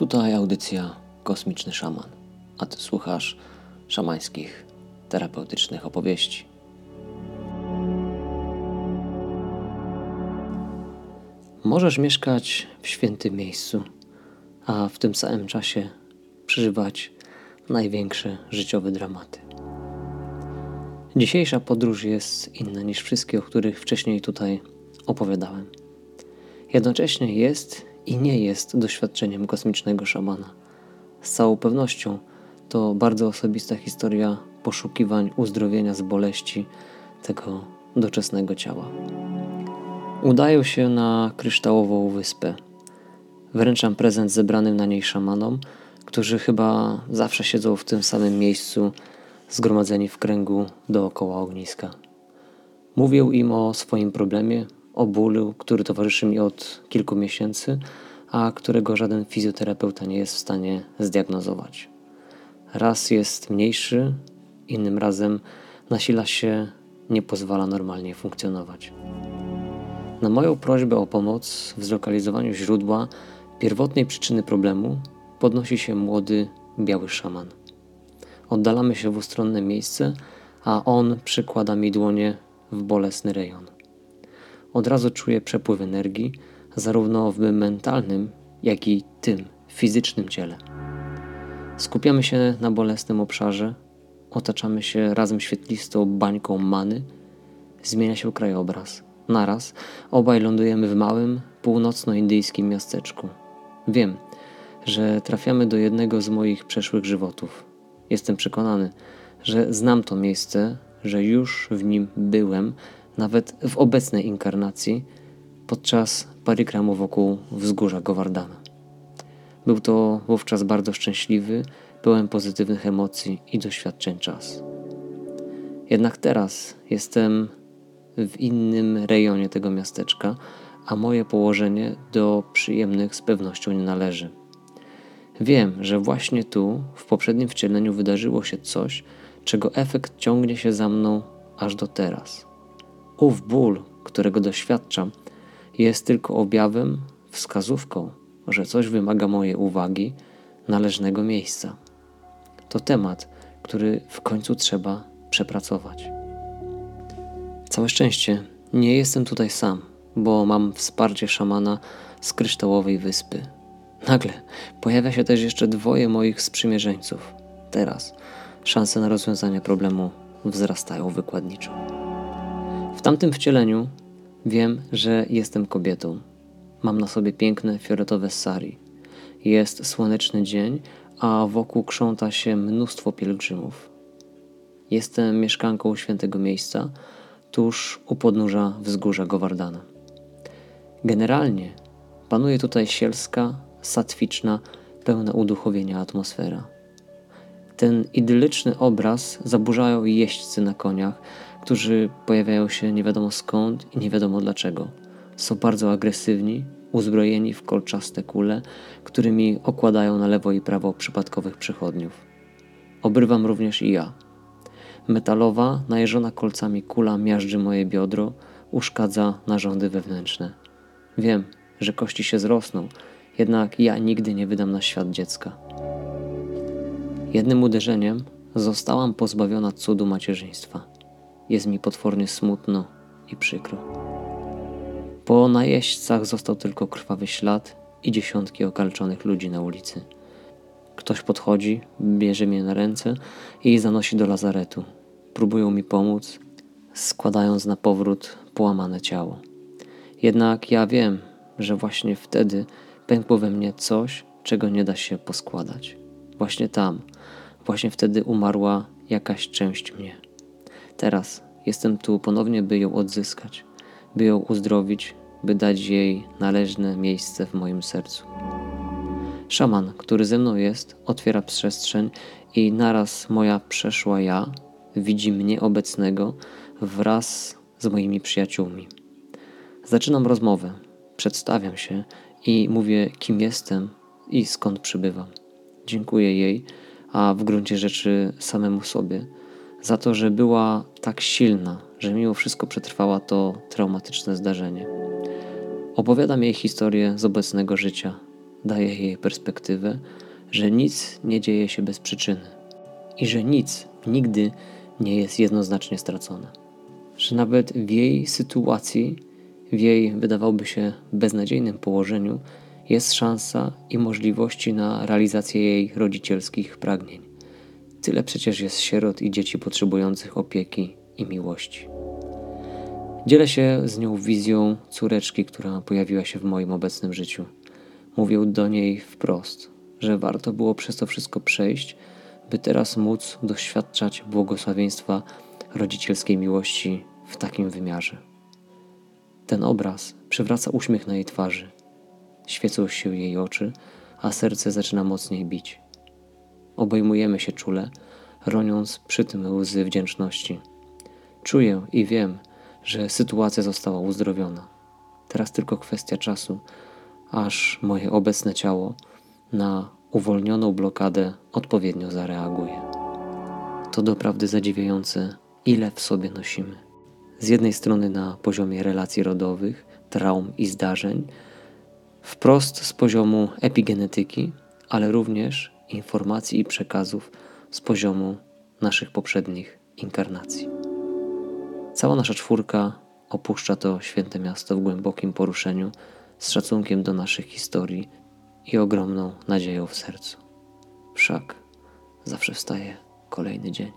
Tutaj audycja Kosmiczny Szaman, a ty słuchasz szamańskich, terapeutycznych opowieści. Możesz mieszkać w świętym miejscu, a w tym samym czasie przeżywać największe życiowe dramaty. Dzisiejsza podróż jest inna niż wszystkie, o których wcześniej tutaj opowiadałem. Jednocześnie jest i nie jest doświadczeniem kosmicznego szamana. Z całą pewnością to bardzo osobista historia poszukiwań uzdrowienia z boleści tego doczesnego ciała. Udają się na kryształową wyspę. Wręczam prezent zebranym na niej szamanom, którzy chyba zawsze siedzą w tym samym miejscu, zgromadzeni w kręgu dookoła ogniska. Mówię im o swoim problemie, o bólu, który towarzyszy mi od kilku miesięcy, a którego żaden fizjoterapeuta nie jest w stanie zdiagnozować. Raz jest mniejszy, innym razem nasila się, nie pozwala normalnie funkcjonować. Na moją prośbę o pomoc w zlokalizowaniu źródła pierwotnej przyczyny problemu podnosi się młody, biały szaman. Oddalamy się w ustronne miejsce, a on przykłada mi dłonie w bolesny rejon. Od razu czuję przepływ energii, zarówno w mentalnym, jak i tym fizycznym ciele. Skupiamy się na bolesnym obszarze, otaczamy się razem świetlistą bańką many, zmienia się krajobraz. Naraz obaj lądujemy w małym, północnoindyjskim miasteczku. Wiem, że trafiamy do jednego z moich przeszłych żywotów. Jestem przekonany, że znam to miejsce, że już w nim byłem, nawet w obecnej inkarnacji, podczas parikramu wokół wzgórza Gowardana. Był to wówczas bardzo szczęśliwy, pełen pozytywnych emocji i doświadczeń czas. Jednak teraz jestem w innym rejonie tego miasteczka, a moje położenie do przyjemnych z pewnością nie należy. Wiem, że właśnie tu, w poprzednim wcieleniu, wydarzyło się coś, czego efekt ciągnie się za mną aż do teraz. Ów ból, którego doświadczam, jest tylko objawem, wskazówką, że coś wymaga mojej uwagi, należnego miejsca. To temat, który w końcu trzeba przepracować. Całe szczęście, nie jestem tutaj sam, bo mam wsparcie szamana z kryształowej wyspy. Nagle pojawia się też jeszcze dwoje moich sprzymierzeńców. Teraz szanse na rozwiązanie problemu wzrastają wykładniczo. W tamtym wcieleniu wiem, że jestem kobietą. Mam na sobie piękne fioletowe sari. Jest słoneczny dzień, a wokół krząta się mnóstwo pielgrzymów. Jestem mieszkanką świętego miejsca, tuż u podnóża wzgórza Gowardana. Generalnie panuje tutaj sielska, satwiczna, pełna uduchowienia atmosfera. Ten idylliczny obraz zaburzają jeźdźcy na koniach, którzy pojawiają się nie wiadomo skąd i nie wiadomo dlaczego. Są bardzo agresywni, uzbrojeni w kolczaste kule, którymi okładają na lewo i prawo przypadkowych przechodniów. Obrywam również i ja. Metalowa, najeżona kolcami kula miażdży moje biodro, uszkadza narządy wewnętrzne. Wiem, że kości się zrosną, jednak ja nigdy nie wydam na świat dziecka. Jednym uderzeniem zostałam pozbawiona cudu macierzyństwa. Jest mi potwornie smutno i przykro. Po najeźdźcach został tylko krwawy ślad i dziesiątki okalczonych ludzi na ulicy. Ktoś podchodzi, bierze mnie na ręce i zanosi do lazaretu. Próbują mi pomóc, składając na powrót połamane ciało. Jednak ja wiem, że właśnie wtedy pękło we mnie coś, czego nie da się poskładać. Właśnie tam, właśnie wtedy umarła jakaś część mnie. Teraz jestem tu ponownie, by ją odzyskać, by ją uzdrowić, by dać jej należne miejsce w moim sercu. Szaman, który ze mną jest, otwiera przestrzeń i naraz moja przeszła ja widzi mnie obecnego wraz z moimi przyjaciółmi. Zaczynam rozmowę, przedstawiam się i mówię, kim jestem i skąd przybywam. Dziękuję jej, a w gruncie rzeczy samemu sobie, za to, że była tak silna, że mimo wszystko przetrwała to traumatyczne zdarzenie. Opowiadam jej historię z obecnego życia. daje jej perspektywę, że nic nie dzieje się bez przyczyny i że nic nigdy nie jest jednoznacznie stracone. Że nawet w jej sytuacji, w jej wydawałoby się beznadziejnym położeniu, jest szansa i możliwości na realizację jej rodzicielskich pragnień. Tyle przecież jest sierot i dzieci potrzebujących opieki i miłości. Dzielę się z nią wizją córeczki, która pojawiła się w moim obecnym życiu. Mówię do niej wprost, że warto było przez to wszystko przejść, by teraz móc doświadczać błogosławieństwa rodzicielskiej miłości w takim wymiarze. Ten obraz przywraca uśmiech na jej twarzy. Świecą się jej oczy, a serce zaczyna mocniej bić. Obejmujemy się czule, roniąc przy tym łzy wdzięczności. Czuję i wiem, że sytuacja została uzdrowiona. Teraz tylko kwestia czasu, aż moje obecne ciało na uwolnioną blokadę odpowiednio zareaguje. To doprawdy zadziwiające, ile w sobie nosimy. Z jednej strony na poziomie relacji rodowych, traum i zdarzeń, wprost z poziomu epigenetyki, ale również informacji i przekazów z poziomu naszych poprzednich inkarnacji. Cała nasza czwórka opuszcza to święte miasto w głębokim poruszeniu, z szacunkiem do naszych historii i ogromną nadzieją w sercu. Wszak zawsze wstaje kolejny dzień.